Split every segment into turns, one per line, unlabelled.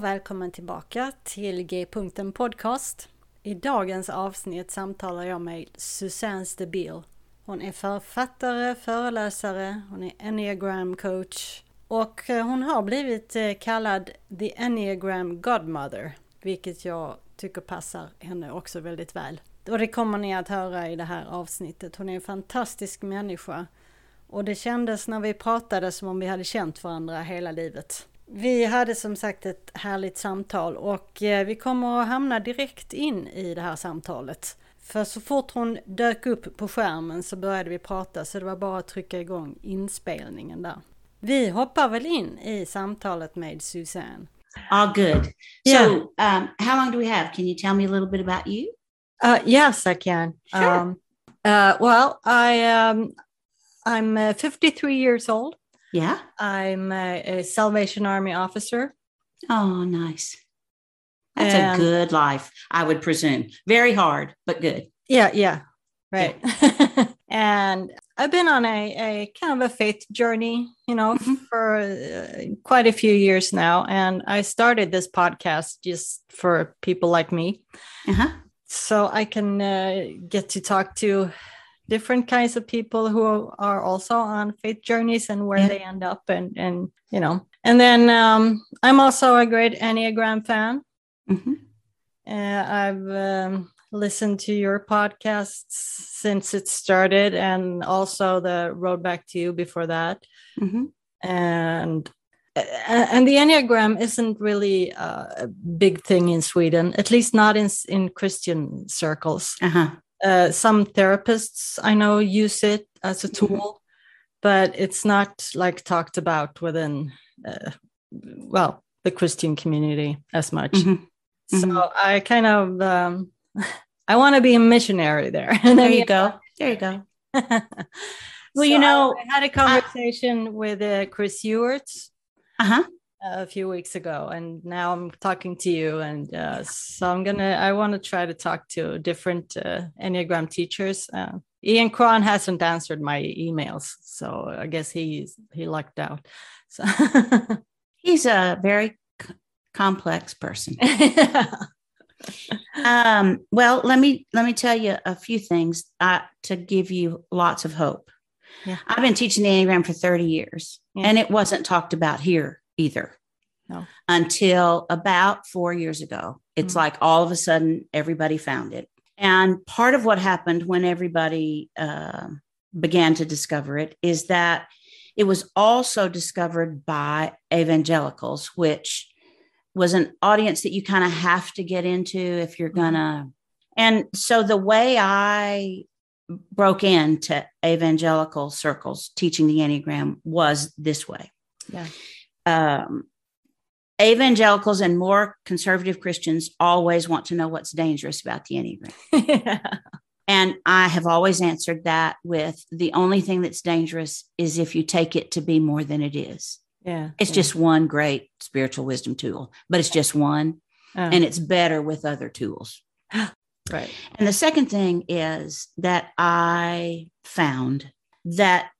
Och välkommen tillbaka till G-punkten Podcast. I dagens avsnitt samtalar jag med Susanne Stabil. Hon är författare, föreläsare, hon är enneagram coach och eh, hon har blivit eh, kallad The Enneagram Godmother, vilket jag tycker passar henne också väldigt väl. Och det kommer ni att höra i det här avsnittet. Hon är en fantastisk människa och det kändes när vi pratade som om vi hade känt varandra hela livet. Vi hade som sagt ett härligt samtal och eh, vi kommer att hamna direkt in i det här samtalet. För så fort hon dök upp på skärmen så började vi prata så det var bara att trycka igång inspelningen där. Vi hoppar väl in i samtalet med Susanne.
Oh, good. Yeah. So, um, how long do we have? Can you tell me a little bit about you?
Uh, yes, I can.
Sure.
Um, uh, well, I um, I'm uh, 53 years old.
Yeah.
I'm a, a Salvation Army officer.
Oh, nice. That's and, a good life, I would presume. Very hard, but good.
Yeah, yeah. Right. Yeah. and I've been on a, a kind of a faith journey, you know, mm-hmm. for uh, quite a few years now. And I started this podcast just for people like me. Uh-huh. So I can uh, get to talk to different kinds of people who are also on faith journeys and where yeah. they end up and and you know and then um, i'm also a great enneagram fan mm-hmm. uh, i've um, listened to your podcasts since it started and also the road back to you before that mm-hmm. and and the enneagram isn't really a big thing in sweden at least not in in christian circles uh-huh. Uh, some therapists I know use it as a mm-hmm. tool, mm-hmm. but it's not like talked about within, uh, well, the Christian community as much. Mm-hmm. So mm-hmm. I kind of, um, I want to be a missionary there.
And there you go. There you go. well,
so you know, I had a conversation I, with uh, Chris Heuertz. Uh huh a few weeks ago and now i'm talking to you and uh, so i'm gonna i want to try to talk to different uh, enneagram teachers. Uh, ian cron hasn't answered my emails so i guess he's he lucked out. So
he's a very c- complex person. Um, well let me let me tell you a few things uh, to give you lots of hope. Yeah. i've been teaching the enneagram for 30 years yeah. and it wasn't talked about here either no. until about four years ago. It's mm-hmm. like all of a sudden everybody found it. And part of what happened when everybody uh, began to discover it is that it was also discovered by evangelicals, which was an audience that you kind of have to get into if you're mm-hmm. gonna. And so the way I broke into evangelical circles teaching the Enneagram was this way. Yeah um, evangelicals and more conservative Christians always want to know what's dangerous about the Enneagram. yeah. And I have always answered that with the only thing that's dangerous is if you take it to be more than it is.
Yeah.
It's
yeah.
just one great spiritual wisdom tool, but it's just one oh. and it's better with other tools.
right.
And the second thing is that I found that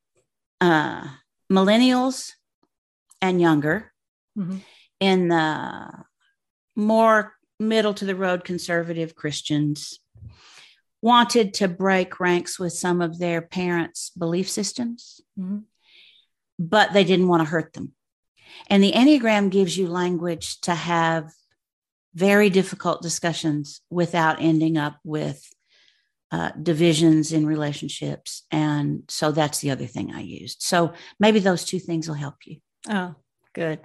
uh, millennials and younger mm-hmm. in the more middle to the road conservative Christians wanted to break ranks with some of their parents' belief systems. Mm-hmm. but they didn't want to hurt them. And the Enneagram gives you language to have very difficult discussions without ending up with uh, divisions in relationships. And so that's the other thing I used. So maybe those two things will help you.
Oh, good.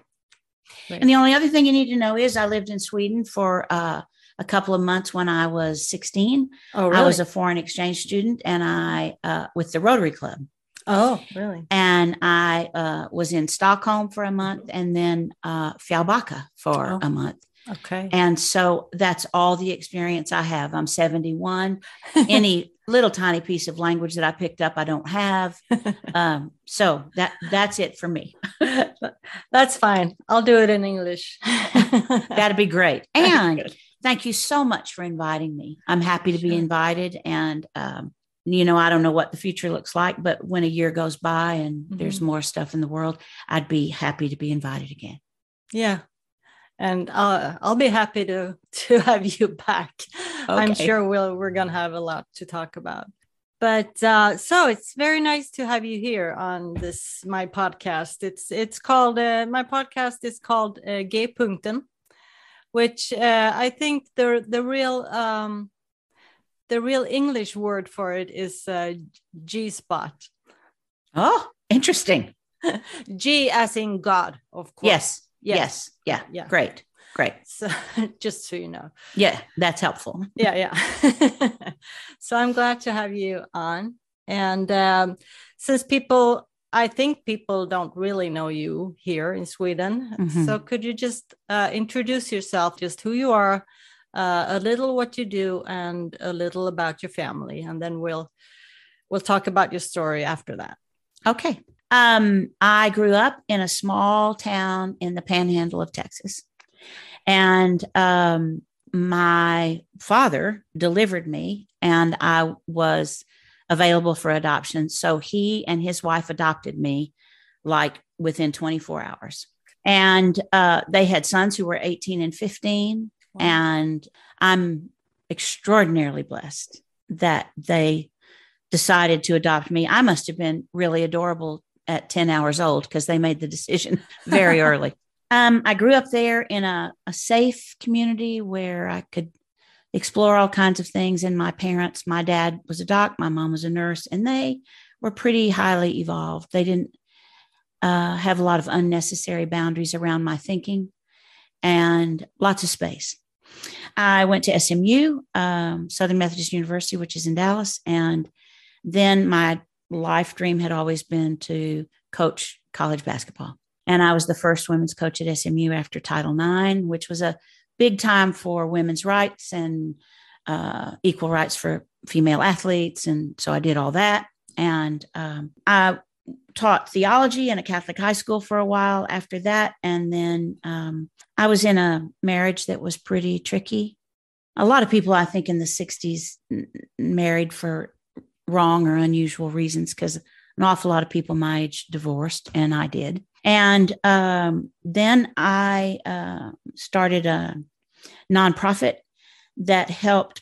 Great. And the only other thing you need to know is I lived in Sweden for uh, a couple of months when I was 16. Oh, really? I was a foreign exchange student and I, uh, with the Rotary Club.
Oh, really?
And I uh, was in Stockholm for a month and then uh, Fjällbacka for oh. a month.
Okay.
And so that's all the experience I have. I'm 71. Any little tiny piece of language that I picked up, I don't have. Um, so that that's it for me.
that's fine. I'll do it in English.
That'd be great. And thank you so much for inviting me. I'm happy to sure. be invited. And um, you know, I don't know what the future looks like, but when a year goes by and mm-hmm. there's more stuff in the world, I'd be happy to be invited again.
Yeah. And uh, I'll be happy to to have you back. Okay. I'm sure we'll we're gonna have a lot to talk about. But uh, so it's very nice to have you here on this my podcast. It's it's called uh, my podcast is called uh, G Punkten, which uh, I think the the real um, the real English word for it is uh, G spot.
Oh, interesting.
G as in God, of course.
Yes. Yes. yes. Yeah. Yeah. Great. Great.
So just so you know.
Yeah, that's helpful.
Yeah, yeah. so I'm glad to have you on. And um, since people, I think people don't really know you here in Sweden. Mm-hmm. So could you just uh, introduce yourself, just who you are, uh, a little what you do and a little about your family and then we'll we'll talk about your story after that
okay um, i grew up in a small town in the panhandle of texas. And um, my father delivered me and i was available for adoption. So he and his wife adopted me like within 24 hours. And uh, they had sons who were 18 and 15 and I'm extraordinarily blessed that they decided to adopt me. I must have been really adorable at 10 hours old because they made the decision very early. Um, I grew up there in a, a safe community where I could explore all kinds of things. And my parents, my dad was a doc, my mom was a nurse, and they were pretty highly evolved. They didn't uh, have a lot of unnecessary boundaries around my thinking and lots of space. I went to SMU, um, Southern Methodist University, which is in Dallas. And then my life dream had always been to coach college basketball. And I was the first women's coach at SMU after Title IX, which was a big time for women's rights and uh, equal rights for female athletes. And so I did all that. And um, I taught theology in a Catholic high school for a while after that. And then um, I was in a marriage that was pretty tricky. A lot of people, I think, in the 60s married for wrong or unusual reasons because an awful lot of people my age divorced, and I did. And um, then I uh, started a nonprofit that helped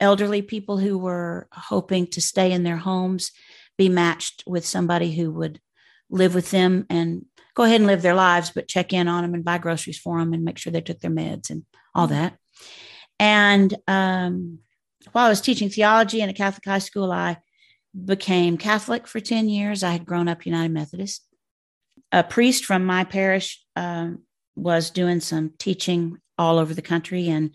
elderly people who were hoping to stay in their homes be matched with somebody who would live with them and go ahead and live their lives, but check in on them and buy groceries for them and make sure they took their meds and all that. And um, while I was teaching theology in a Catholic high school, I became Catholic for 10 years. I had grown up United Methodist. A priest from my parish um, was doing some teaching all over the country and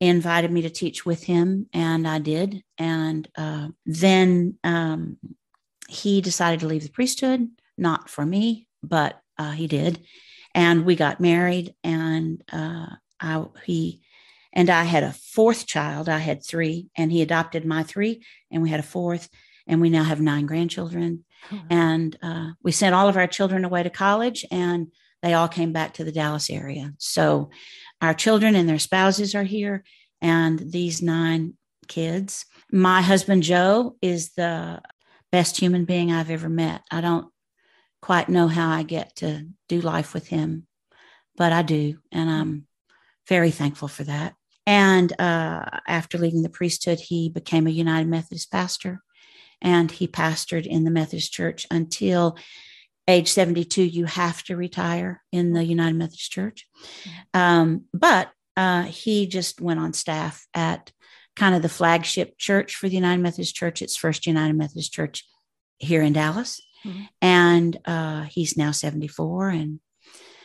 invited me to teach with him, and I did. And uh, then um, he decided to leave the priesthood, not for me, but uh, he did. And we got married, and uh, I, he and I had a fourth child. I had three, and he adopted my three, and we had a fourth, and we now have nine grandchildren. Oh. And uh, we sent all of our children away to college, and they all came back to the Dallas area. So our children and their spouses are here, and these nine kids. My husband Joe is the best human being I've ever met. I don't quite know how I get to do life with him, but I do. And I'm very thankful for that. And uh, after leaving the priesthood, he became a United Methodist pastor and he pastored in the Methodist church until age 72, you have to retire in the United Methodist Church. Um, but uh, he just went on staff at kind of the flagship church for the United Methodist Church. It's First United Methodist Church here in Dallas. Mm-hmm. And uh, he's now 74. And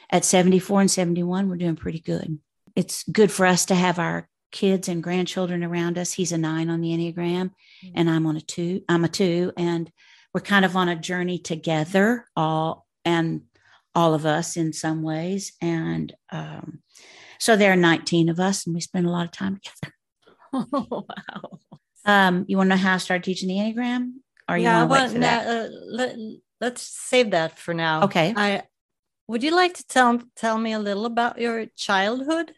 at 74 and 71, we're doing pretty good. It's good for us to have our kids and grandchildren around us. He's a nine on the Enneagram, mm-hmm. and I'm on a two. I'm a two. And we're kind of on a journey together, all and all of us in some ways. And um, so there are 19 of us, and we spend a lot of time together. Oh, wow. Um, you want to know how I started teaching the Enneagram? Or yeah, you want to
well, uh, let, let's save that for now.
Okay.
I would you like to tell tell me a little about your childhood?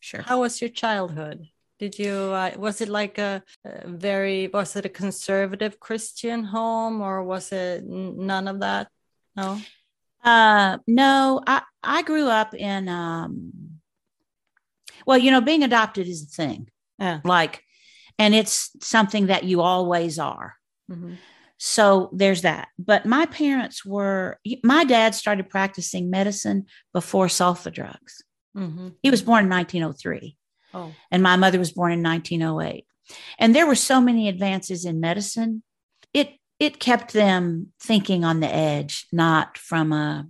Sure.
How was your childhood? Did you uh, was it like a, a, very was it a conservative Christian home or was it none of that? No.
Uh, no, I I grew up in um. Well, you know, being adopted is a thing.
Yeah.
Like, and it's something that you always are. Mm-hmm. So there's that. But my parents were, my dad started practicing medicine before sulfa drugs. Mm-hmm. He was born in 1903. Oh. And my mother was born in 1908. And there were so many advances in medicine. It it kept them thinking on the edge, not from a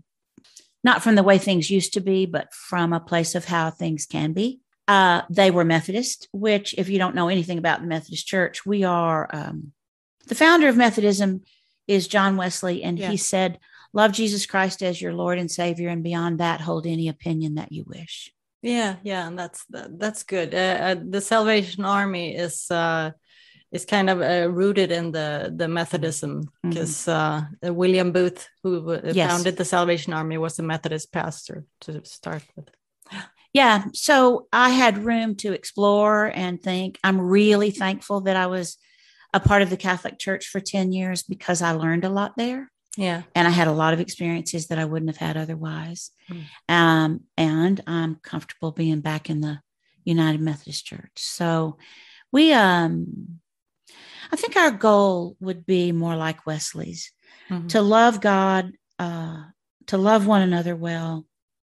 not from the way things used to be, but from a place of how things can be. Uh, they were Methodist, which, if you don't know anything about the Methodist Church, we are um, the founder of Methodism is John Wesley, and yeah. he said, Love Jesus Christ as your Lord and Savior, and beyond that, hold any opinion that you wish.
Yeah, yeah, and that's that's good. Uh, uh, the Salvation Army is uh, is kind of uh, rooted in the the Methodism because mm-hmm. Uh, William Booth, who uh, yes. founded the Salvation Army, was a Methodist pastor to start with.
Yeah, so I had room to explore and think. I'm really thankful that I was a part of the Catholic Church for 10 years because I learned a lot there.
Yeah.
And I had a lot of experiences that I wouldn't have had otherwise. Mm. Um, and I'm comfortable being back in the United Methodist Church. So we, um, I think our goal would be more like Wesley's mm-hmm. to love God, uh, to love one another well,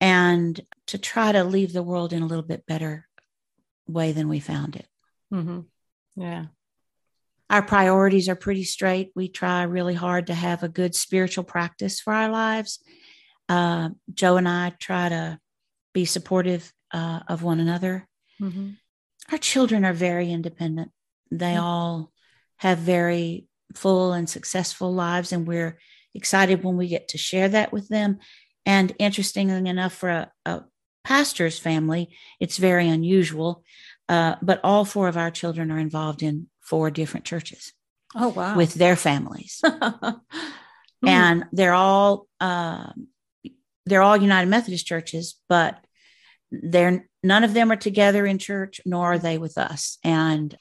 and to try to leave the world in a little bit better way than we found it.
Mm-hmm. Yeah
our priorities are pretty straight. We try really hard to have a good spiritual practice for our lives. Uh, Joe and I try to be supportive uh, of one another. Mm-hmm. Our children are very independent. They mm-hmm. all have very full and successful lives, and we're excited when we get to share that with them. And interestingly enough, for a, a pastor's family, it's very unusual. Uh, but all four of our children are involved in four different churches.
Oh wow!
With their families, and they're all uh, they're all United Methodist churches, but they're none of them are together in church, nor are they with us. And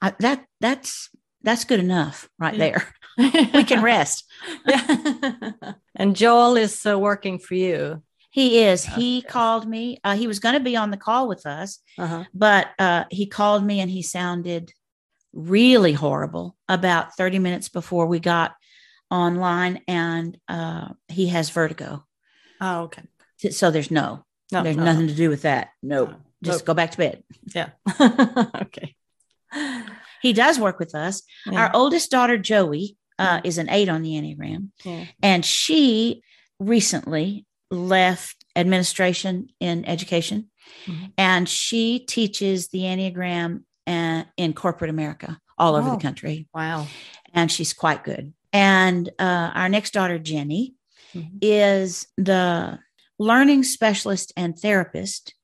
I, that that's that's good enough right yeah. there. we can rest.
And Joel is uh, working for you.
He is. He called me. Uh, he was going to be on the call with us, uh-huh. but uh, he called me and he sounded really horrible about 30 minutes before we got online and uh, he has vertigo.
Oh, okay.
So there's no, no there's no, nothing no. to do with that. No, no. just go back to bed.
Yeah. okay.
He does work with us. Yeah. Our oldest daughter, Joey, uh, is an eight on the Enneagram. Yeah. And she recently left administration in education mm-hmm. and she teaches the Enneagram in corporate America, all over the oh, country.
Wow.
And she's quite good. And uh, our next daughter, Jenny, mm-hmm. is the learning specialist and therapist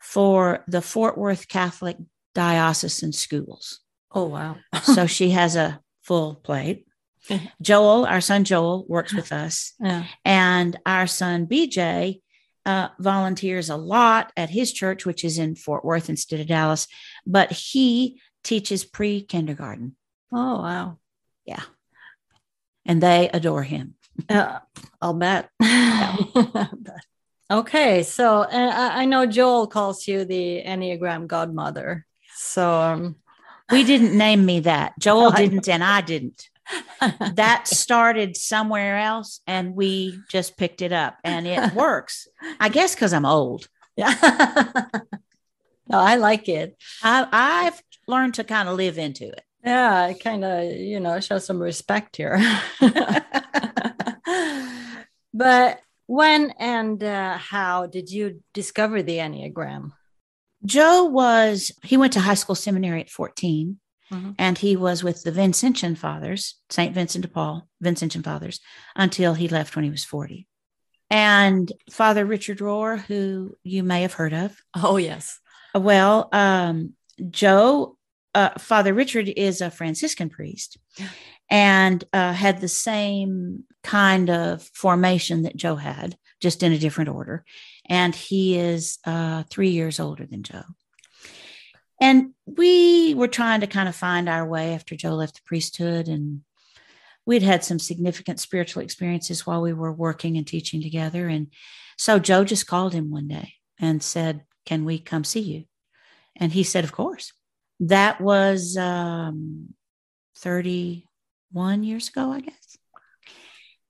for the Fort Worth Catholic Diocesan Schools.
Oh, wow.
so she has a full plate. Joel, our son Joel, works with us. Yeah. And our son BJ uh, volunteers a lot at his church, which is in Fort Worth instead of Dallas, but he teaches pre kindergarten.
Oh, wow.
Yeah. And they adore him.
Uh, I'll bet. okay. So uh, I know Joel calls you the Enneagram godmother. So um,
we didn't name me that. Joel didn't, and I didn't. that started somewhere else and we just picked it up and it works. I guess because I'm old.
Yeah. no, I like it.
I, I've learned to kind of live into it.
Yeah, I kind of, you know, show some respect here. but when and uh, how did you discover the Enneagram?
Joe was, he went to high school seminary at 14 mm-hmm. and he was with the Vincentian Fathers, St. Vincent de Paul, Vincentian Fathers, until he left when he was 40. And Father Richard Rohr, who you may have heard of.
Oh, yes.
Well, um, Joe, uh, Father Richard is a Franciscan priest and uh, had the same kind of formation that Joe had, just in a different order. And he is uh, three years older than Joe. And we were trying to kind of find our way after Joe left the priesthood. And we'd had some significant spiritual experiences while we were working and teaching together. And so Joe just called him one day and said, Can we come see you? And he said, Of course. That was um, 31 years ago, I guess.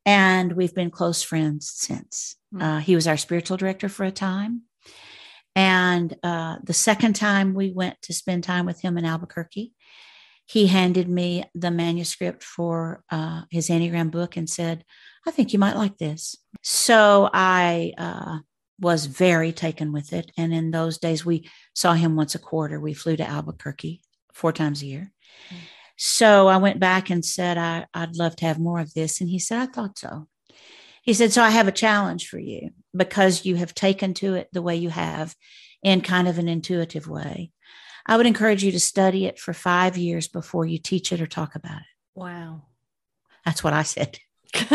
And we've been close friends since. Mm-hmm. Uh, he was our spiritual director for a time. And uh, the second time we went to spend time with him in Albuquerque, he handed me the manuscript for uh, his Enneagram book and said, I think you might like this. So I uh, was very taken with it. And in those days, we saw him once a quarter. We flew to Albuquerque four times a year. Mm-hmm. So I went back and said, I, I'd love to have more of this. And he said, I thought so. He said, So I have a challenge for you because you have taken to it the way you have in kind of an intuitive way. I would encourage you to study it for five years before you teach it or talk about it.
Wow.
That's what I said.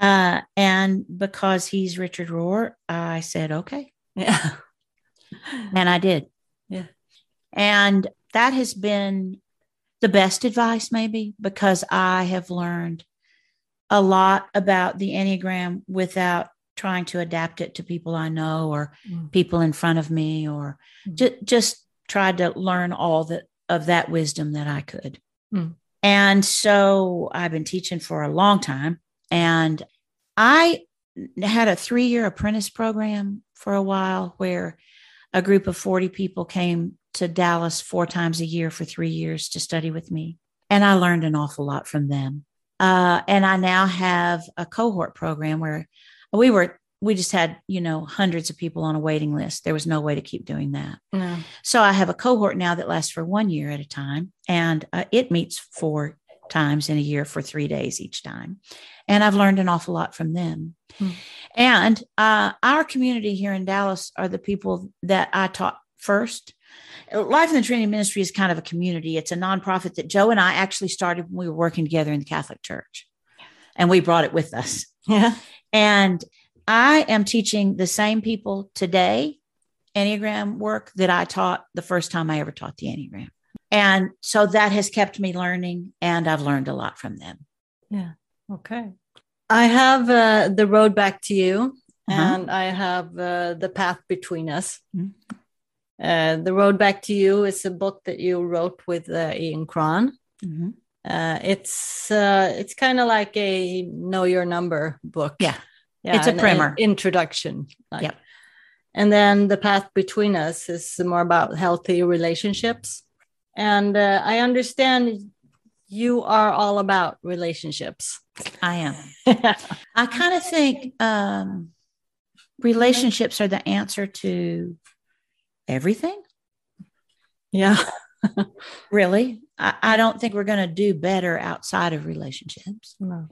uh, and because he's Richard Rohr, I said, okay.
Yeah.
and I did.
Yeah.
And that has been the best advice, maybe, because I have learned a lot about the Enneagram without trying to adapt it to people I know or mm. people in front of me, or mm. ju- just tried to learn all that of that wisdom that I could. Mm. And so I've been teaching for a long time. And I had a three year apprentice program for a while where a group of 40 people came to Dallas four times a year for three years to study with me. And I learned an awful lot from them. Uh, and I now have a cohort program where we were, we just had, you know, hundreds of people on a waiting list. There was no way to keep doing that. No. So I have a cohort now that lasts for one year at a time. And uh, it meets four times in a year for three days each time. And I've learned an awful lot from them. Hmm. And uh, our community here in Dallas are the people that I taught first Life in the Trinity Ministry is kind of a community. It's a nonprofit that Joe and I actually started when we were working together in the Catholic Church, and we brought it with us.
Yeah.
And I am teaching the same people today Enneagram work that I taught the first time I ever taught the Enneagram. And so that has kept me learning, and I've learned a lot from them.
Yeah. Okay. I have uh, The Road Back to You, uh-huh. and I have uh, The Path Between Us. Mm-hmm. Uh, the Road Back to You is a book that you wrote with uh, Ian Cron. Mm-hmm. Uh, it's uh, it's kind of like a know your number book.
Yeah,
yeah
it's a primer
introduction.
Like. Yep.
And then the path between us is more about healthy relationships. And uh, I understand you are all about relationships.
I am. I kind of think um, relationships are the answer to everything.
Yeah.
really. I, I, don't think we're going to do better outside of relationships.
No.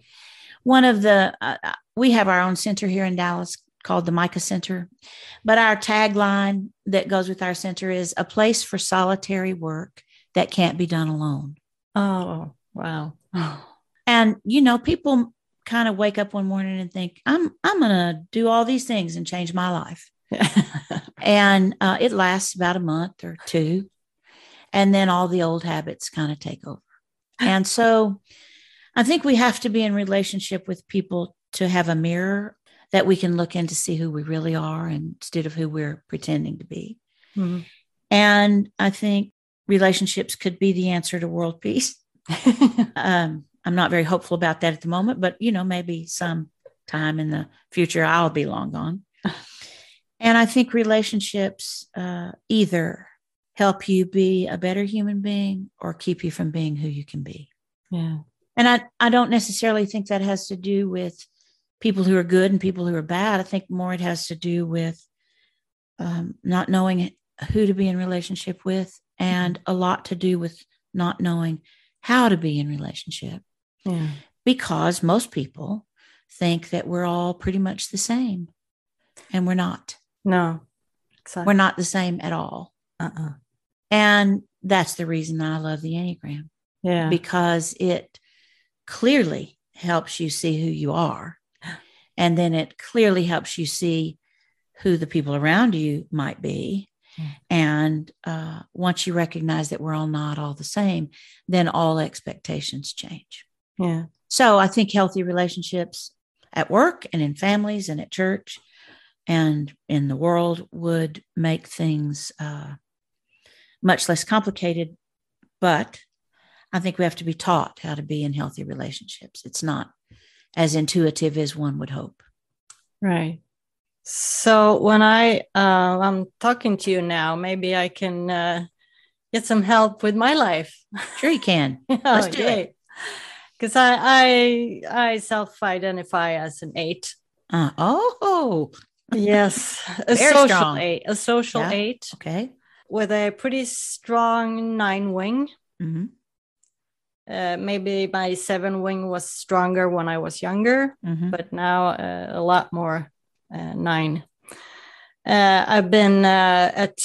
One of the, uh, uh, we have our own center here in Dallas called the Micah Center, but our tagline that goes with our center is a place for solitary work that can't be done alone.
Oh, wow.
And, you know, people kind of wake up one morning and think, I'm, I'm going to do all these things and change my life. and uh, it lasts about a month or two. And then all the old habits kind of take over. And so I think we have to be in relationship with people to have a mirror that we can look in to see who we really are instead of who we're pretending to be. Mm-hmm. And I think relationships could be the answer to world peace. um, I'm not very hopeful about that at the moment, but you know, maybe some time in the future I'll be long gone. And I think relationships uh, either help you be a better human being or keep you from being who you can be.
Yeah.
And I, I don't necessarily think that has to do with people who are good and people who are bad. I think more it has to do with um, not knowing who to be in relationship with and a lot to do with not knowing how to be in relationship.
Yeah.
Because most people think that we're all pretty much the same and we're not.
No,
exactly. We're not the same at all.
Uh-uh.
And that's the reason I love the Enneagram.
Yeah.
Because it clearly helps you see who you are. And then it clearly helps you see who the people around you might be. And uh, once you recognize that we're all not all the same, then all expectations change.
Yeah.
So I think healthy relationships at work and in families and at church and in the world would make things uh, much less complicated. But I think we have to be taught how to be in healthy relationships. It's not as intuitive as one would hope.
Right. So when I uh, I'm talking to you now, maybe I can uh, get some help with my life.
Sure, you can.
Let's do it. Because I I I self-identify as an eight.
Uh, oh,
yes, a
Very
social
strong.
eight, a social
Yeah.
eight
okay.
with a pretty strong nine wing.
hmm
Uh, maybe my seven wing was stronger when I was younger,
hmm
but now uh, a lot more nine. Uh, I've been uh, at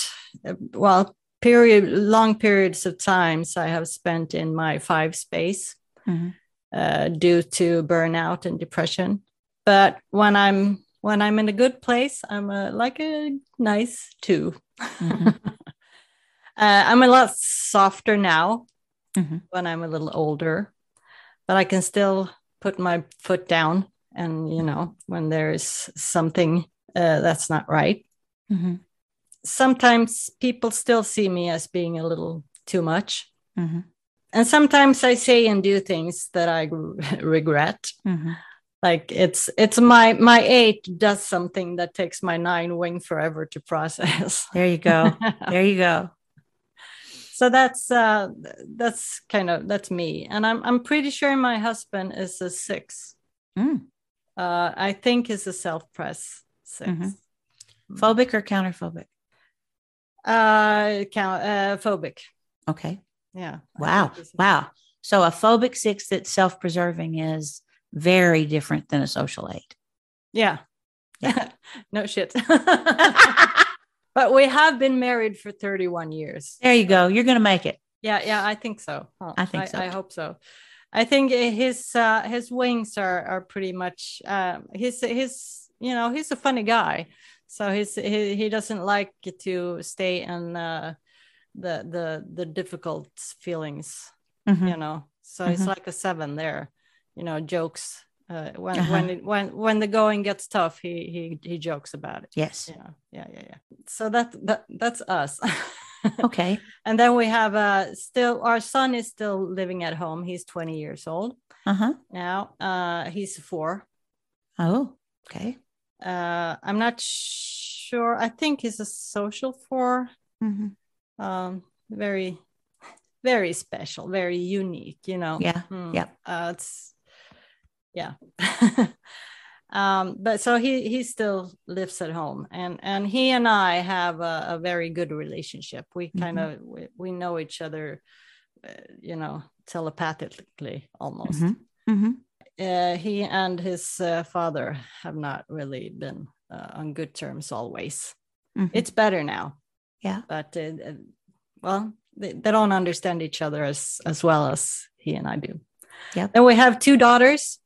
uh, well period long periods of times I have spent in my five space
hmm
uh, due to burnout and depression. But when I'm when I'm in a good place, I'm a, like a nice 2
Mhm.
uh, I'm a lot softer now
Mhm.
when I'm a little older, but I can still put my foot down. And, you know, when there's something uh, that's not right,
hmm
sometimes people still see me as being a little too much.
hmm
And sometimes I say and do things that I regret.
hmm
Like it's it's my my eight does something that takes my nine wing forever to process.
There you go. there you go.
so that's uh that's kind of that's me and i'm i'm pretty sure my husband is a six
Mm.
Uh i think is a self-pres 6
Mhm. Phobic or counterphobic?
uh count uh phobic
Okay.
yeah
Wow.
think he's a-
Wow. So a phobic six that's self preserving is very different than a social eight.
yeah yeah. no shit but we have been married for 31 years
There you go. You're going to make it.
yeah yeah i think so Huh.
I think so,
i, hope so i think his uh his wings are are pretty much um his his you know he's a funny guy so he's he, he doesn't like to stay in uh the the the difficult feelings
Mhm.
you know so he's
Mhm.
like a seven there you know jokes uh when
Uh-huh.
when it, when when the going gets tough he he he jokes about it
Yes.
yeah yeah yeah yeah so that that that's us
Okay.
and then we have uh still our son is still living at home he's 20 years old
Uh huh.
now uh he's four
Oh, okay.
uh i'm not sure i think he's a social four
hmm
um very very special very unique you know
Yeah.
Hmm.
Yep.
uh, it's yeah um but so he he still lives at home and and he and i have a, a very good relationship. We kind of we, we know each other uh, you know telepathically almost.
Hmm hmm
uh, he and his uh, father have not really been uh, on good terms always.
Hmm
it's better now.
Yeah.
but uh, uh, well they, they don't understand each other as as well as he and i do.
Yeah,
and we have two daughters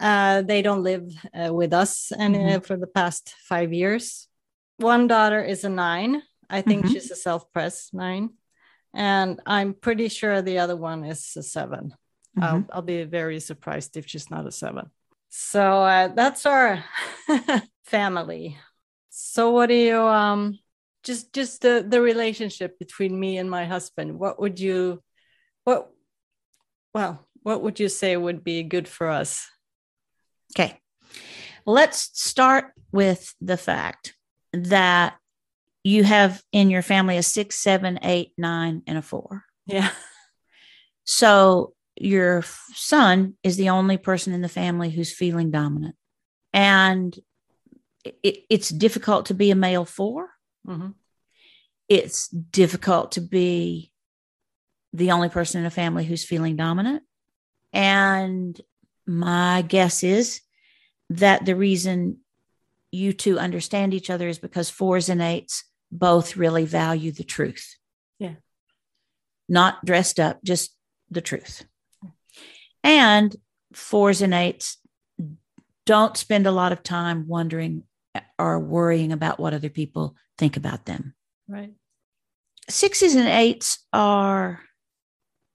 uh, they don't live uh, with us and uh,
Mhm.
for the past five years one daughter is a nine i think
Mhm.
she's a self-pres nine and i'm pretty sure the other one is a 7
Mm-hmm.
I'll, I'll be very surprised if she's not a seven so uh, that's our family so what do you um just just the the relationship between me and my husband what would you what Well, what would you say would be good for us?
Okay. Let's start with the fact that you have in your family a six, seven, eight, nine, and a four.
Yeah.
So your son is the only person in the family who's feeling dominant. And it, it's difficult to be a male 4 mm-hmm. It's difficult to be the only person in a family who's feeling dominant. And my guess is that the reason you two understand each other is because fours and eights both really value the truth.
Yeah.
Not dressed up, just the truth. And fours and eights don't spend a lot of time wondering or worrying about what other people think about them.
Right.
Sixes and eights are,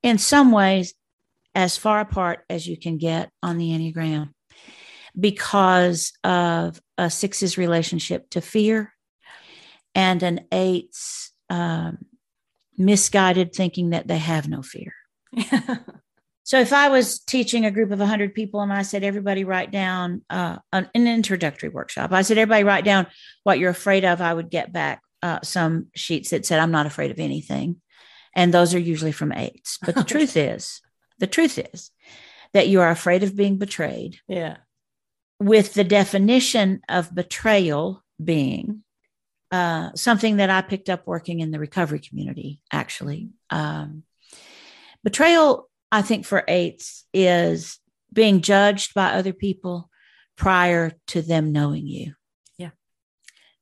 in some ways, as far apart as you can get on the Enneagram because of a six's relationship to fear and an eight's um, misguided thinking that they have no fear. so if I was teaching a group of 100 people and I said, everybody write down uh, an, an, introductory workshop, I said, everybody write down what you're afraid of, I would get back uh, some sheets that said, I'm not afraid of anything. And those are usually from eights. But the truth is, the truth is that you are afraid of being betrayed.
Yeah.
With the definition of betrayal being uh, something that I picked up working in the recovery community, actually. Um, betrayal, I think, for eights is being judged by other people prior to them knowing you.
Yeah.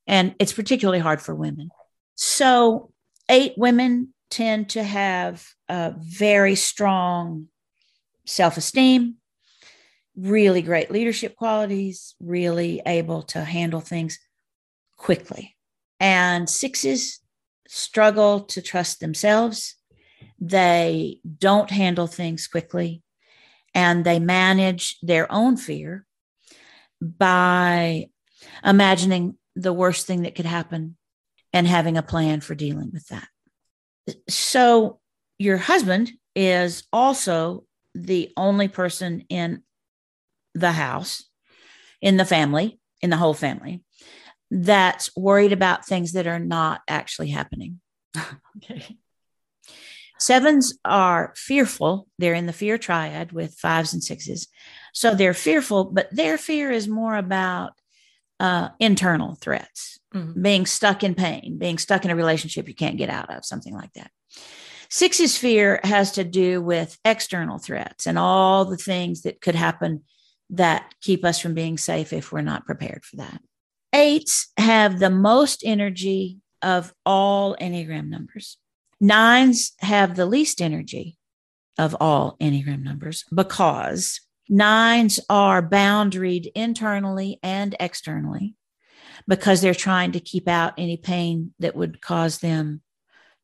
And it's particularly hard for women. So, eight women tend to have a very strong self esteem, really great leadership qualities, really able to handle things quickly. And sixes struggle to trust themselves. They don't handle things quickly and they manage their own fear by imagining the worst thing that could happen and having a plan for dealing with that. So, your husband is also the only person in the house, in the family, in the whole family, that's worried about things that are not actually happening.
okay.
Sevens are fearful. They're in the fear triad with fives and sixes. So they're fearful, but their fear is more about uh, internal threats, mm-hmm. being stuck in pain, being stuck in a relationship you can't get out of, something like that. Six's fear has to do with external threats and all the things that could happen that keep us from being safe if we're not prepared for that. Eights have the most energy of all Enneagram numbers. Nines have the least energy of all Enneagram numbers because nines are boundaried internally and externally because they're trying to keep out any pain that would cause them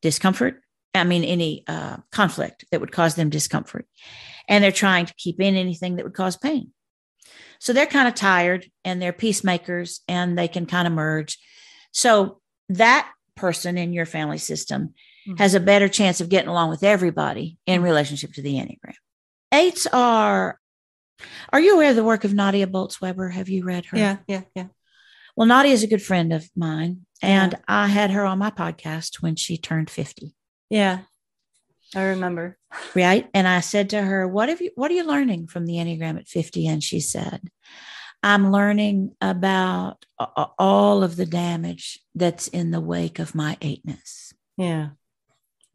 discomfort. I mean, any uh, conflict that would cause them discomfort. And they're trying to keep in anything that would cause pain. So they're kind of tired and they're peacemakers and they can kind of merge. So that person in your family system mm-hmm. has a better chance of getting along with everybody in mm-hmm. relationship to the Enneagram. Eights are, are you aware of the work of Nadia Bolz-Weber? Have you read her?
Yeah, yeah, yeah.
Well, Nadia is a good friend of mine, and yeah. I had her on my podcast when she turned 50.
Yeah. I remember.
Right. And I said to her, What have you what are you learning from the Enneagram at 50? And she said, I'm learning about all of the damage that's in the wake of my eightness.
Yeah.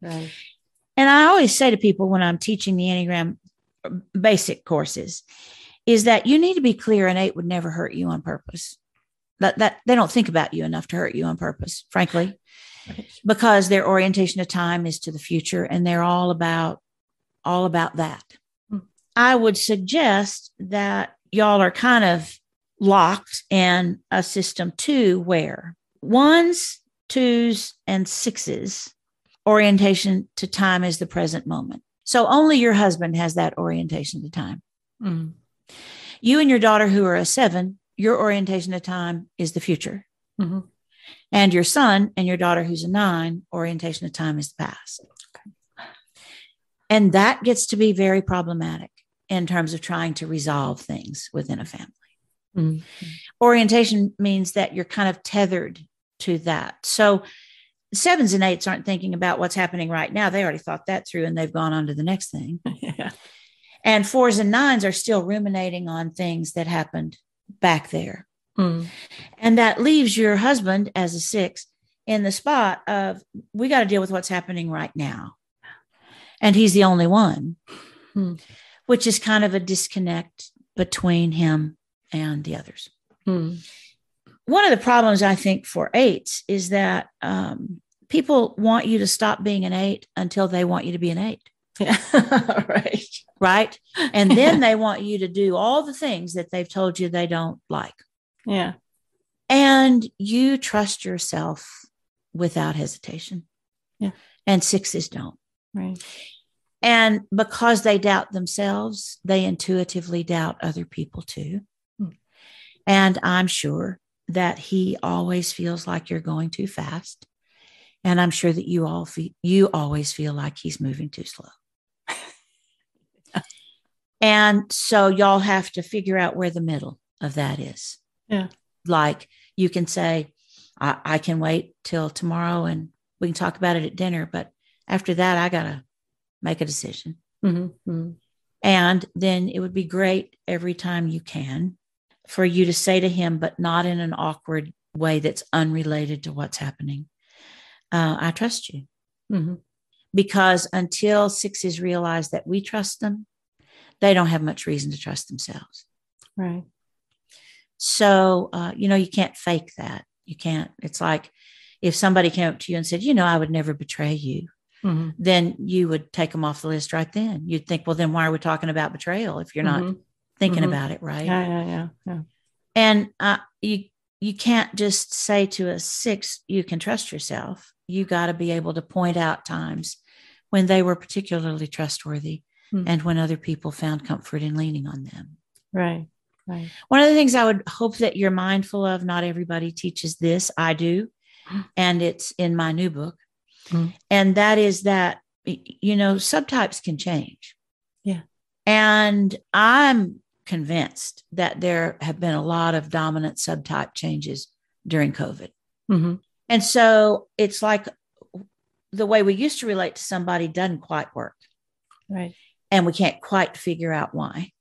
Right.
And I always say to people when I'm teaching the Enneagram basic courses is that you need to be clear an eight would never hurt you on purpose. That that they don't think about you enough to hurt you on purpose, frankly because their orientation of time is to the future and they're all about all about that. Hmm. I would suggest that y'all are kind of locked in a system too where ones, twos, and sixes orientation to time is the present moment. So only your husband has that orientation to time. Mm. You and your daughter, who are a seven, your orientation to time is the future. Mm-hmm. And your son and your daughter, who's a nine, orientation of time is the past. Okay. And that gets to be very problematic in terms of trying to resolve things within a family. Mm-hmm. Orientation means that you're kind of tethered to that. So sevens and eights aren't thinking about what's happening right now. They already thought that through and they've gone on to the next thing. yeah. And fours and nines are still ruminating on things that happened back there. Mm. And that leaves your husband as a six in the spot of we got to deal with what's happening right now. And he's the only one, mm. which is kind of a disconnect between him and the others. Mm. One of the problems I think for eights is that um, people want you to stop being an eight until they want you to be an eight. Yeah. right. Right. And then they want you to do all the things that they've told you they don't like.
Yeah.
And you trust yourself without hesitation.
Yeah.
And sixes don't.
Right.
And because they doubt themselves, they intuitively doubt other people too. Hmm. And I'm sure that he always feels like you're going too fast. And I'm sure that you all you always feel like he's moving too slow. and so y'all have to figure out where the middle of that is.
Yeah.
Like you can say, I, I can wait till tomorrow and we can talk about it at dinner. But after that, I got to make a decision. Mm-hmm. Mm-hmm. And then it would be great every time you can for you to say to him, but not in an awkward way that's unrelated to what's happening. Uh, I trust you. Mm-hmm. Because until sixes realize that we trust them, they don't have much reason to trust themselves.
Right.
So, uh, you know, you can't fake that. You can't. It's like if somebody came up to you and said, you know, I would never betray you, mm-hmm. then you would take them off the list right then. You'd think, well, then why are we talking about betrayal if you're mm-hmm. not thinking mm-hmm. about it, right?
Yeah, yeah, yeah. yeah.
And uh, you you can't just say to a six, you can trust yourself. You got to be able to point out times when they were particularly trustworthy mm-hmm. and when other people found comfort in leaning on them.
Right. Right.
One of the things I would hope that you're mindful of, not everybody teaches this, I do, and it's in my new book. Mm. And that is that, you know, subtypes can change.
Yeah.
And I'm convinced that there have been a lot of dominant subtype changes during COVID. Mm-hmm. And so it's like the way we used to relate to somebody doesn't quite work.
Right.
And we can't quite figure out why.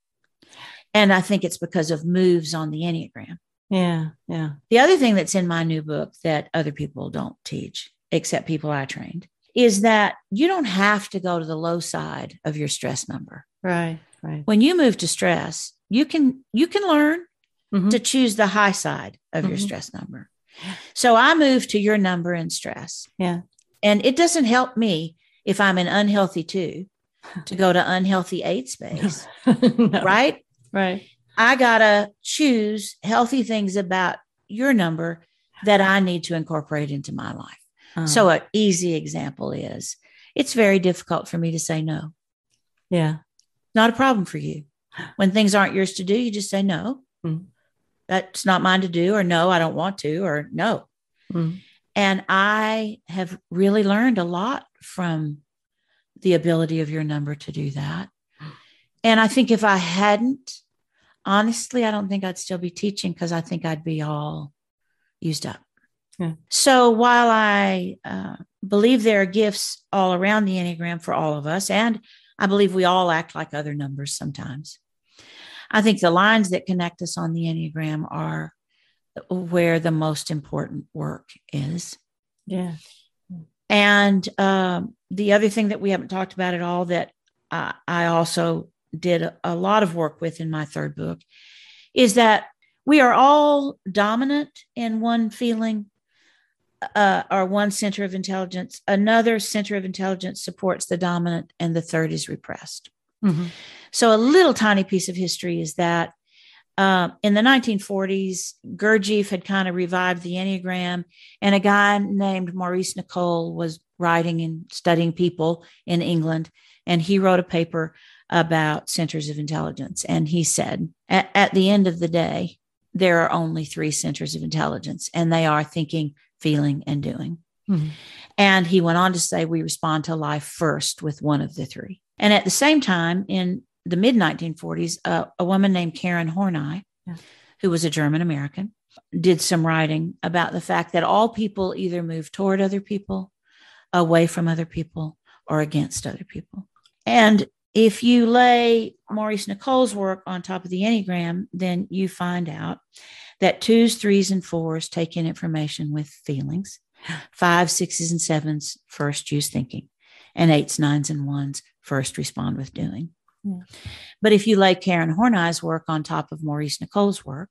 And I think it's because of moves on the Enneagram.
Yeah. Yeah.
The other thing that's in my new book that other people don't teach, except people I trained, is that you don't have to go to the low side of your stress number.
Right. Right.
When you move to stress, you can you can learn mm-hmm. to choose the high side of mm-hmm. your stress number. So I move to your number in stress.
Yeah.
And it doesn't help me if I'm an unhealthy two to go to unhealthy eight space. no. Right?
Right.
I got to choose healthy things about your number that I need to incorporate into my life. Uh-huh. So, an easy example is it's very difficult for me to say no.
Yeah.
Not a problem for you. When things aren't yours to do, you just say no. Mm-hmm. That's not mine to do, or no, I don't want to, or no. Mm-hmm. And I have really learned a lot from the ability of your number to do that. And I think if I hadn't, honestly, I don't think I'd still be teaching because I think I'd be all used up. Yeah. So while I uh, believe there are gifts all around the Enneagram for all of us, and I believe we all act like other numbers sometimes, I think the lines that connect us on the Enneagram are where the most important work is.
Yeah.
And um, the other thing that we haven't talked about at all that I, I also did a, a lot of work with in my third book is that we are all dominant in one feeling uh, or one center of intelligence. Another center of intelligence supports the dominant, and the third is repressed. Mm-hmm. So, a little tiny piece of history is that uh, in the 1940s, Gurdjieff had kind of revived the Enneagram, and a guy named Maurice Nicoll was writing and studying people in England, and he wrote a paper about centers of intelligence. And he said, at, at the end of the day, there are only three centers of intelligence, and they are thinking, feeling, and doing. Mm-hmm. And he went on to say, we respond to life first with one of the three. And at the same time, in the mid 1940s, uh, a woman named Karen Horney, yeah. who was a German American, did some writing about the fact that all people either move toward other people, away from other people, or against other people. And if you lay Maurice Nicoll's work on top of the Enneagram, then you find out that twos, threes, and fours take in information with feelings. Five, sixes, and sevens first use thinking, and eights, nines, and ones first respond with doing. Yeah. But if you lay Karen Horney's work on top of Maurice Nicoll's work,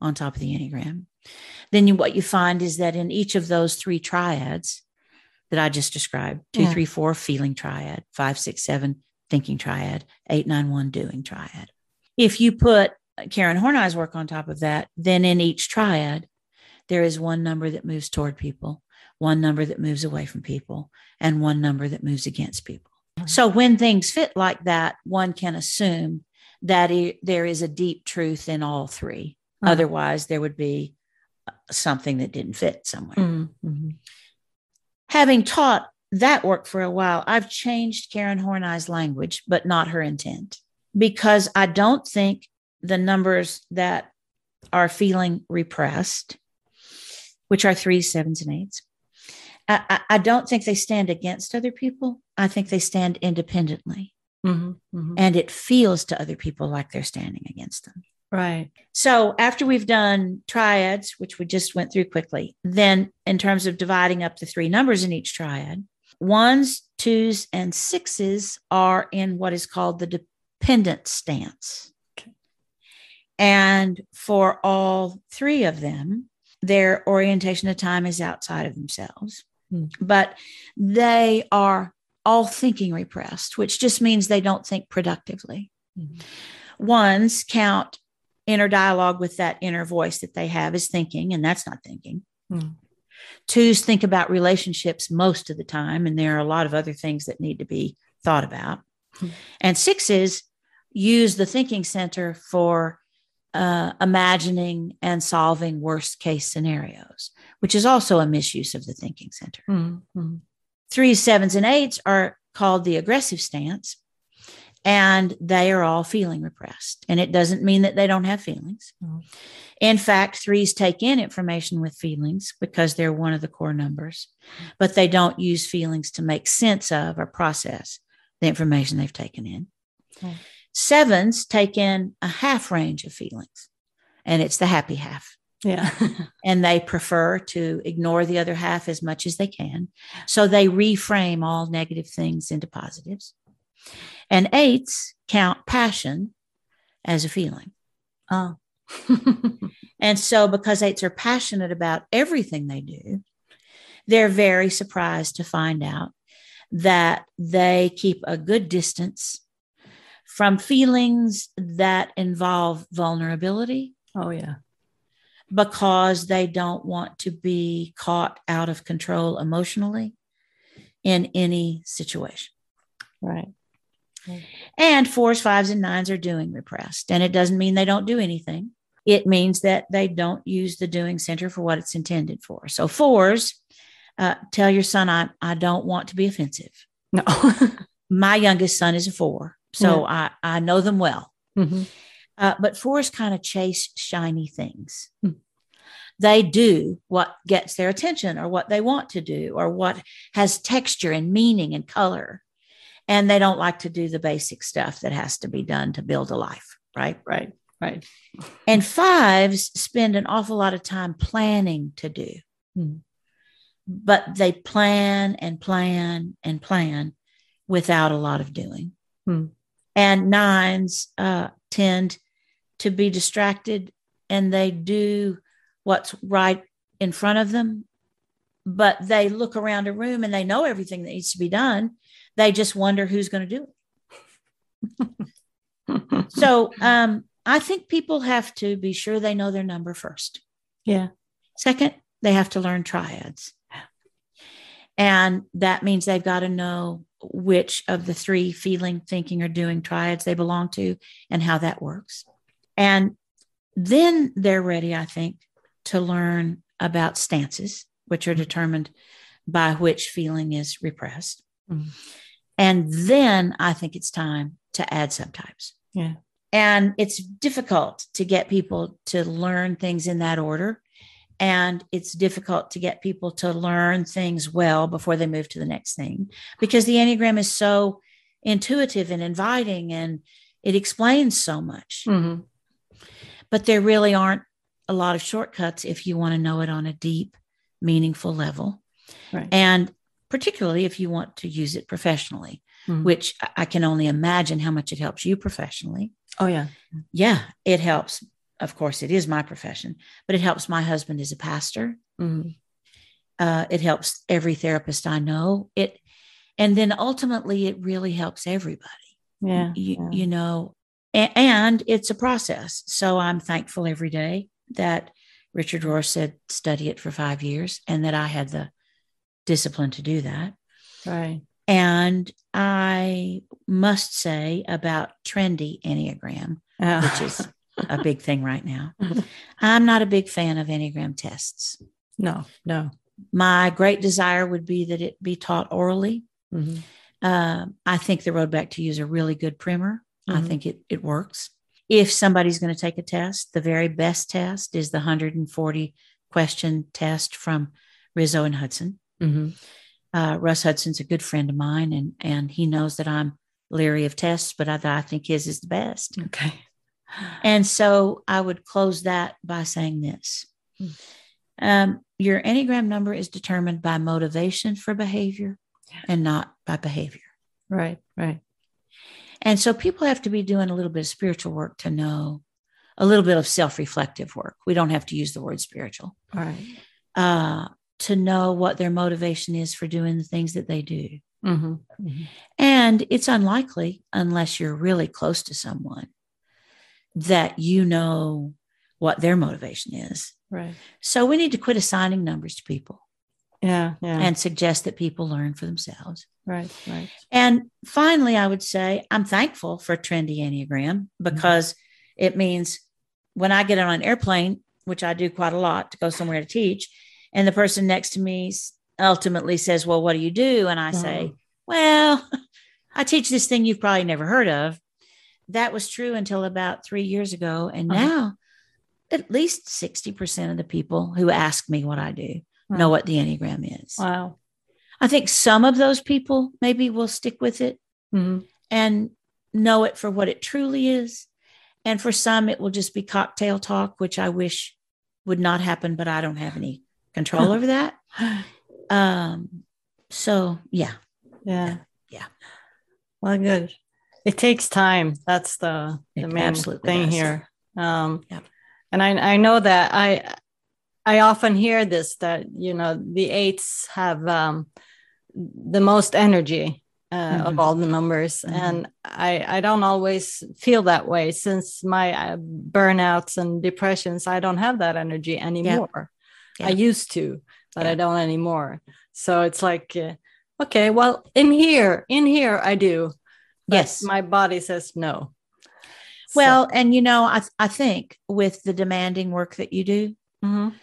on top of the Enneagram, then you, what you find is that in each of those three triads that I just described two, yeah. three, four, feeling triad, five, six, seven, thinking triad, eight, nine, one, doing triad. If you put Karen Horney's work on top of that, then in each triad, there is one number that moves toward people, one number that moves away from people, and one number that moves against people. So when things fit like that, one can assume that it, there is a deep truth in all 3 uh-huh. Otherwise, there would be uh, something that didn't fit somewhere. Mm-hmm. Having taught that work for a while, I've changed Karen Horney's language, but not her intent, because I don't think the numbers that are feeling repressed, which are threes, sevens, and eights, I, I, don't think they stand against other people. I think they stand independently. Mm-hmm, mm-hmm. And it feels to other people like they're standing against them.
Right.
So after we've done triads, which we just went through quickly, then in terms of dividing up the three numbers in each triad, ones, twos, and sixes are in what is called the dependent stance. And for all three of them, their orientation of time is outside of themselves. Mm. But they are all thinking repressed, which just means they don't think productively. Mm. Ones count inner dialogue with that inner voice that they have as thinking, and that's not thinking. Mm. Twos think about relationships most of the time, and there are a lot of other things that need to be thought about. Mm. And sixes use the thinking center for uh, imagining and solving worst case scenarios, which is also a misuse of the thinking center. Mm-hmm. Threes, sevens, and eights are called the aggressive stance, and they are all feeling repressed. And it doesn't mean that they don't have feelings. Mm-hmm. In fact, threes take in information with feelings because they're one of the core numbers, but they don't use feelings to make sense of or process the information they've taken in. Mm-hmm. Sevens take in a half range of feelings, and it's the happy half.
Yeah.
and they prefer to ignore the other half as much as they can. So they reframe all negative things into positives. And eights count passion as a feeling.
Oh.
and so, because eights are passionate about everything they do, they're very surprised to find out that they keep a good distance from feelings that involve vulnerability.
Oh, yeah.
Because they don't want to be caught out of control emotionally in any situation.
Right.
And fours, fives, and nines are doing repressed. And it doesn't mean they don't do anything. It means that they don't use the doing center for what it's intended for. So, fours, uh, tell your son, I, I don't want to be offensive.
No.
My youngest son is a four. So yeah. I, I know them well. Mm-hmm. Uh, but fours kind of chase shiny things. Mm. They do what gets their attention or what they want to do or what has texture and meaning and color. And they don't like to do the basic stuff that has to be done to build a life. Right.
Right. Right.
And fives spend an awful lot of time planning to do. Mm. But they plan and plan and plan without a lot of doing. Mm and nines uh, tend to be distracted and they do what's right in front of them. But they look around a room and they know everything that needs to be done. They just wonder who's going to do it. So um, i think people have to be sure they know their number first.
Yeah.
Second they have to learn triads. And that means they've got to know which of the three feeling, thinking, or doing triads they belong to and how that works. And then they're ready, I think, to learn about stances, which are determined by which feeling is repressed. Mm-hmm. And then I think it's time to add subtypes.
Yeah.
And it's difficult to get people to learn things in that order. And it's difficult to get people to learn things well before they move to the next thing because the Enneagram is so intuitive and inviting and it explains so much.
Mm-hmm.
But there really aren't a lot of shortcuts if you want to know it on a deep, meaningful level.
Right.
And particularly if you want to use it professionally,
Mhm.
which I can only imagine how much it helps you professionally.
Oh yeah.
Yeah, it helps. Of course, it is my profession, but it helps my husband as a pastor.
Mhm.
Uh, it helps every therapist I know. It, and then ultimately, it really helps everybody.
Yeah.
You,
yeah.
you know, a- and it's a process. So I'm thankful every day that Richard Rohr said study it for five years, and that I had the discipline to do that.
Right.
And I must say about trendy Enneagram,
Yeah.
which is a big thing right now. I'm not a big fan of Enneagram tests.
no, no.
My great desire would be that it be taught orally.
Mhm.
Um, I think the Road Back to You is a really good primer. I
Mhm.
think it, it works. If somebody's going to take a test, the very best test is the 140 question test from Riso and Hudson.
Mhm.
Uh, Russ Hudson's a good friend of mine, and and he knows that I'm leery of tests, but I, I think his is the best.
Okay.
And so I would close that by saying this. Um, your Enneagram number is determined by motivation for behavior and not by behavior.
Right. Right.
And so people have to be doing a little bit of spiritual work to know a little bit of self reflective work. We don't have to use the word spiritual
All right.
uh, to know what their motivation is for doing the things that they do.
Mhm.
And it's unlikely, unless you're really close to someone, that you know what their motivation is.
Right.
So we need to quit assigning numbers to people
Yeah. Yeah.
and suggest that people learn for themselves.
right. Right.
And finally, I would say I'm thankful for trendy Enneagram because it means when I get on an airplane, which I do quite a lot to go somewhere to teach, and the person next to me ultimately says, Well, what do you do? And I say, uh-huh. Well, I teach this thing you've probably never heard of. That was true until about three years ago. And
Uh-huh.
now at least 60% of the people who ask me what I do know what the Enneagram is.
Wow.
I think some of those people maybe will stick with it
Mhm.
and know it for what it truly is. And for some, it will just be cocktail talk, which I wish would not happen, but I don't have any control over that. Um, so yeah,
Yeah.
Yeah.
Well, good. It takes time. That's the, the main thing
does.
here. Um,
Yep.
And I, I know that I I often hear this that you know the eights have um, the most energy uh, of
Mhm.
all the numbers,
Mhm.
and I I don't always feel that way since my uh, burnouts and depressions. I don't have that energy anymore. I
Yeah.
used to, but I don't anymore. So it's like, uh, okay, well, in here, in here, I do. But
Yes.
my body says no. So-
well, and you know, I I think with the demanding work that you do,
Mhm.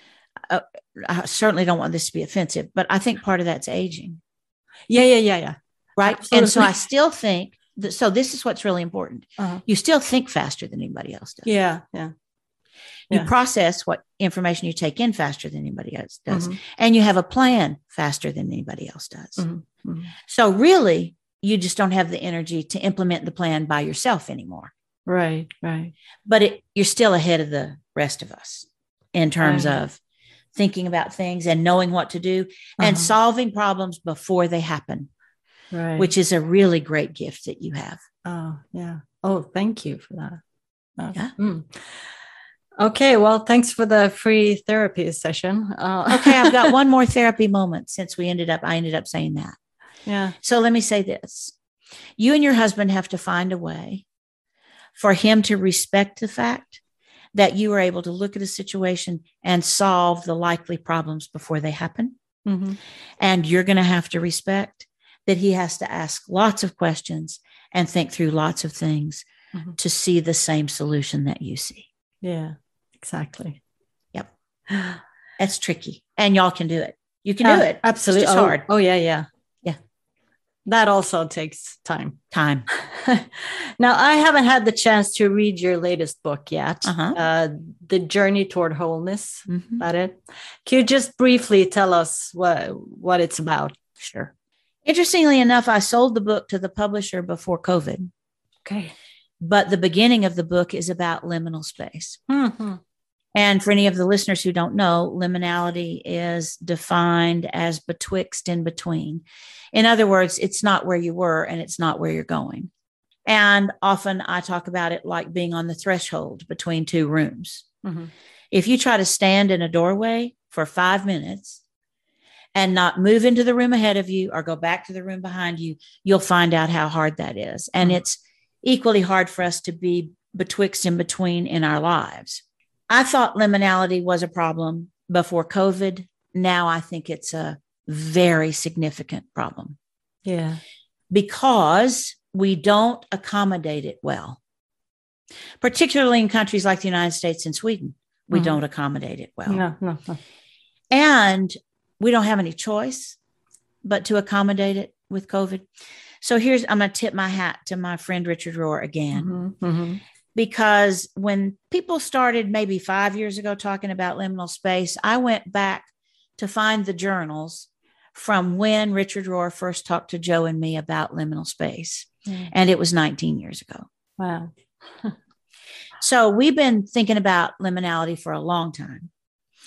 I certainly don't want this to be offensive, but I think part of that's aging,
yeah, yeah, yeah, yeah.
right? And so I still think that. So this is what's really important.
Uh-huh.
You still think faster than anybody else does.
Yeah, yeah.
You
Yeah.
process what information you take in faster than anybody else does.
Mhm.
And you have a plan faster than anybody else does.
Mhm. Mhm.
So, really, you just don't have the energy to implement the plan by yourself anymore.
Right, right.
But it, you're still ahead of the rest of us in terms
Right.
of thinking about things and knowing what to do and
Uh-huh.
solving problems before they happen,
Right.
which is a really great gift that you have.
oh, yeah. Oh, thank you for that. Oh,
Yeah.
mm. Okay, well, thanks for the free therapy session. Uh,
Okay, I've got one more therapy moment since we ended up, I ended up saying that.
Yeah.
So let me say this you and your husband have to find a way for him to respect the fact that you are able to look at a situation and solve the likely problems before they happen.
Mhm.
And you're going to have to respect that he has to ask lots of questions and think through lots of things
Mhm.
to see the same solution that you see.
Yeah, exactly.
Yep. That's tricky. And y'all can do it. You can do it.
Absolutely.
It's
oh,
hard.
Oh, yeah, yeah. That also takes time.
Time.
now, I haven't had the chance to read your latest book yet. Uh-huh. Uh, the Journey Toward Wholeness. Mm-hmm. That it? Can you just briefly tell us what what it's about?
Sure. Interestingly enough, I sold the book to the publisher before COVID.
Okay.
But the beginning of the book is about liminal space. Mm-hmm. And for any of the listeners who don't know, liminality is defined as betwixt in between. In other words, it's not where you were and it's not where you're going. And often I talk about it like being on the threshold between two rooms. Mm-hmm. If you try to stand in a doorway for five minutes and not move into the room ahead of you or go back to the room behind you, you'll find out how hard that is. And mm-hmm. it's equally hard for us to be betwixt and between in our lives. I thought liminality was a problem before COVID. Now I think it's a very significant problem.
Yeah.
Because we don't accommodate it well, particularly in countries like the United States and Sweden. We mm-hmm. don't accommodate it well.
No, no, no.
And we don't have any choice but to accommodate it with COVID. So here's, I'm going to tip my hat to my friend Richard Rohr again. Mm-hmm, mm-hmm because when people started maybe five years ago talking about liminal space, I went back to find the journals from when Richard Rohr first talked to Joe and me about liminal space. Mm. And it was 19 years ago.
Wow.
so we've been thinking about liminality for a long time.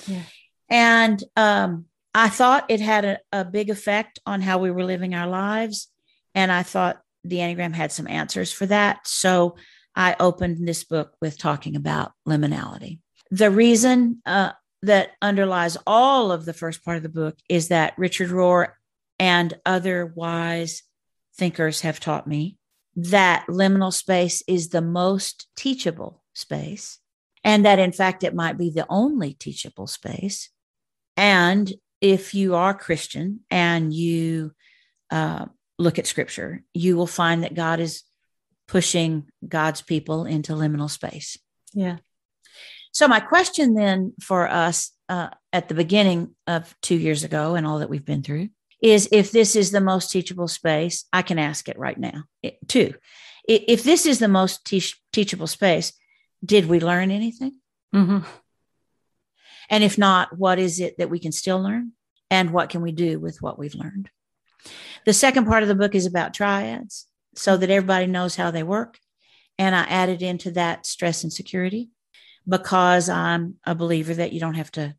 Yeah.
And um, I thought it had a, a big effect on how we were living our lives. And I thought the Enneagram had some answers for that. So I opened this book with talking about liminality. The reason uh, that underlies all of the first part of the book is that Richard Rohr and other wise thinkers have taught me that liminal space is the most teachable space, and that in fact it might be the only teachable space. And if you are Christian and you uh, look at scripture, you will find that God is pushing God's people into liminal space.
Yeah.
So, my question then for us uh, at the beginning of two years ago and all that we've been through is if this is the most teachable space, I can ask it right now. It, two, if this is the most teach, teachable space, did we learn anything? Mm-hmm. And if not, what is it that we can still learn? And what can we do with what we've learned? The second part of the book is about triads so that everybody knows how they work. And I added into that stress and security because I'm a believer that you don't have to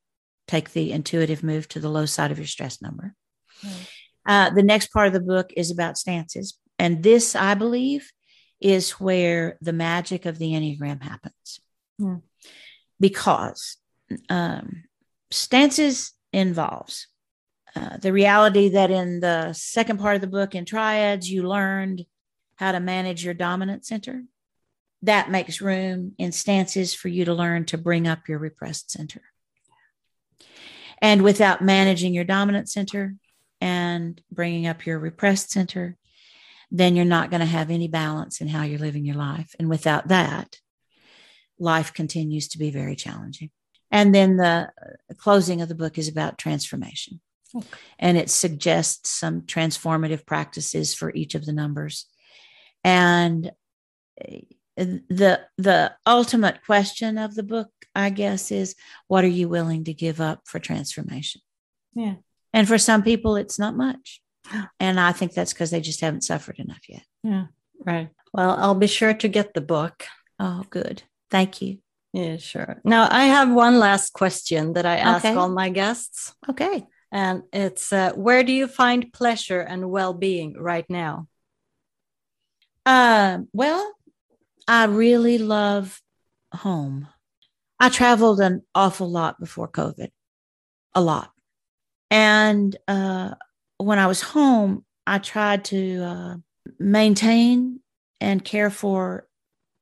take the intuitive move to the low side of your stress number. Mm. Uh, the next part of the book is about stances. And this, I believe, is where the magic of the Enneagram happens. Mm. Because um, stances involves uh, the reality that in the second part of the book in triads, you learned how to manage your dominant center. That makes room in stances for you to learn to bring up your repressed center. And without managing your dominant center and bringing up your repressed center, then you're not going to have any balance in how you're living your life. And without that, life continues to be very challenging. And then the closing of the book is about transformation. Okay. And it suggests some transformative practices for each of the numbers and the the ultimate question of the book i guess is what are you willing to give up for transformation?
Yeah.
And for some people it's not much. And i think that's because they just haven't suffered enough yet.
Yeah right. Well i'll be sure to get the book.
Oh good. Thank you.
Yeah sure. Now i have one last question that i ask okay. all my guests.
Okay.
And it's uh, where do you find pleasure and well-being right now
uh, well, I really love home. I traveled an awful lot before COVID, a lot. And uh, when I was home, I tried to uh, maintain and care for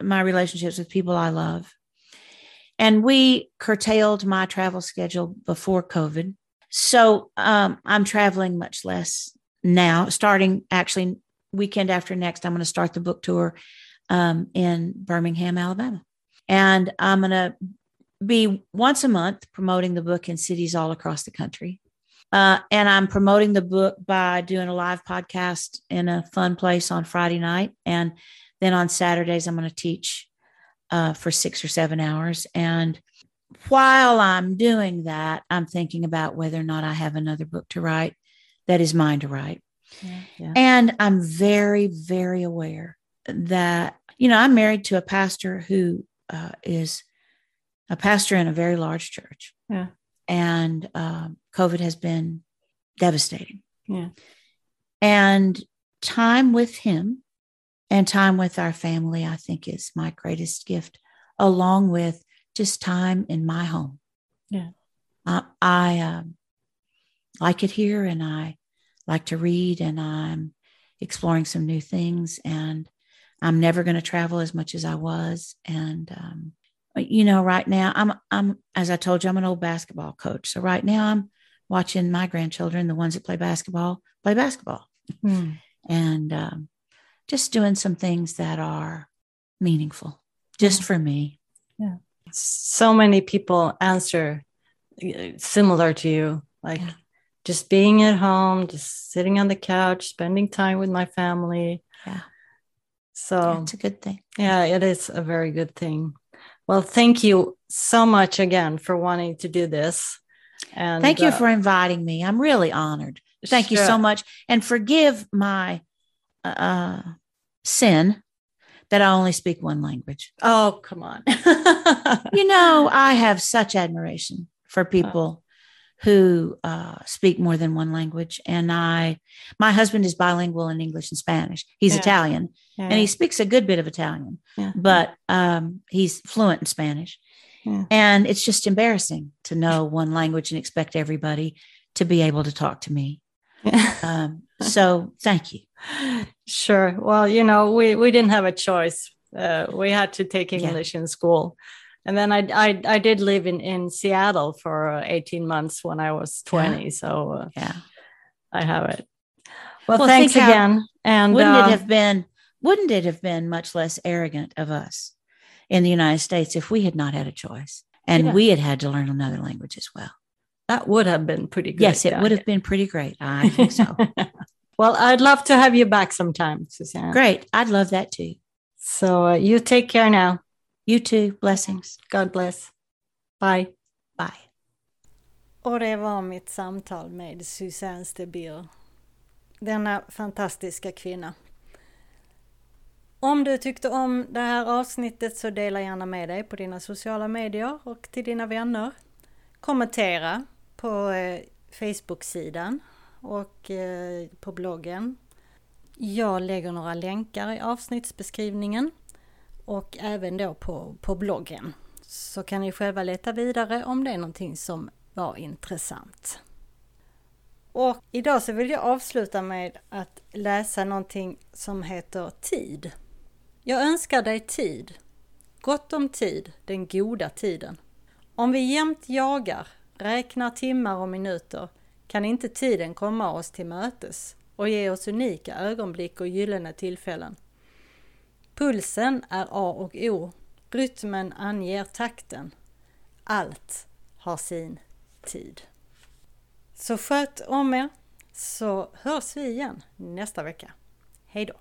my relationships with people I love. And we curtailed my travel schedule before COVID. So um, I'm traveling much less now, starting actually weekend after next, I'm going to start the book tour um, in Birmingham, Alabama. And I'm going to be once a month promoting the book in cities all across the country. Uh, and I'm promoting the book by doing a live podcast in a fun place on Friday night. And then on Saturdays, I'm going to teach uh, for six or seven hours. And while I'm doing that, I'm thinking about whether or not I have another book to write that is mine to write. Yeah, yeah. And I'm very, very aware that, you know, I'm married to a pastor who uh, is a pastor in a very large church.
Yeah.
And um, COVID has been devastating.
Yeah.
And time with him and time with our family, I think, is my greatest gift, along with just time in my home.
Yeah.
I, I um, like it here and I like to read and I'm exploring some new things and I'm never going to travel as much as I was. And, um, you know, right now I'm, I'm, as I told you, I'm an old basketball coach. So right now I'm watching my grandchildren, the ones that play basketball, play basketball.
Mm.
And um, just doing some things that are meaningful just for me.
Yeah. So many people answer uh, similar to you, like yeah. Just being at home, just sitting on the couch, spending time with my family.
Yeah.
So
it's a good thing.
Yeah, it is a very good thing. Well, thank you so much again for wanting to do this. And
thank you uh, for inviting me. I'm really honored. Thank sure. you so much. And forgive my uh, sin that I only speak one language.
Oh, come on.
you know, I have such admiration for people who uh, speak more than one language. And I, my husband is bilingual in English and Spanish. He's yeah. Italian yeah. and he speaks a good bit of Italian, yeah. but um, he's fluent in Spanish. And it's just embarrassing to know one language and expect everybody to be able to talk to me. um, so thank you.
Sure. Well, you know, we, we didn't have a choice. Uh, we had to take English in school. And then I, I, I did live in, in Seattle for uh, 18 months when I was 20.
Yeah.
So uh,
yeah,
I have it. Well, well thanks again. And
wouldn't it uh, have been, wouldn't it have been much less arrogant of us in the United States if we had not had a choice and yeah. we had had to learn another language as well?
That would have been pretty good.
Yes, it would have been pretty great. I think so.
well, I'd love to have you back sometime, Suzanne.
Great. I'd love that too.
So uh, you take care now.
You too. Blessings.
God bless. Bye.
Bye.
Och det var mitt samtal med Suzanne Stebir. Denna fantastiska kvinna. Om du tyckte om det här avsnittet så dela gärna med dig på dina sociala medier och till dina vänner. Kommentera på eh, Facebook-sidan och eh, på bloggen. Jag lägger några länkar i avsnittsbeskrivningen och även då på, på bloggen. Så kan ni själva leta vidare om det är någonting som var intressant. Och idag så vill jag avsluta med att läsa någonting som heter Tid. Jag önskar dig tid, gott om tid, den goda tiden. Om vi jämt jagar, räknar timmar och minuter kan inte tiden komma oss till mötes och ge oss unika ögonblick och gyllene tillfällen. Pulsen är A och O. Rytmen anger takten. Allt har sin tid. Så sköt om er så hörs vi igen nästa vecka. Hej då!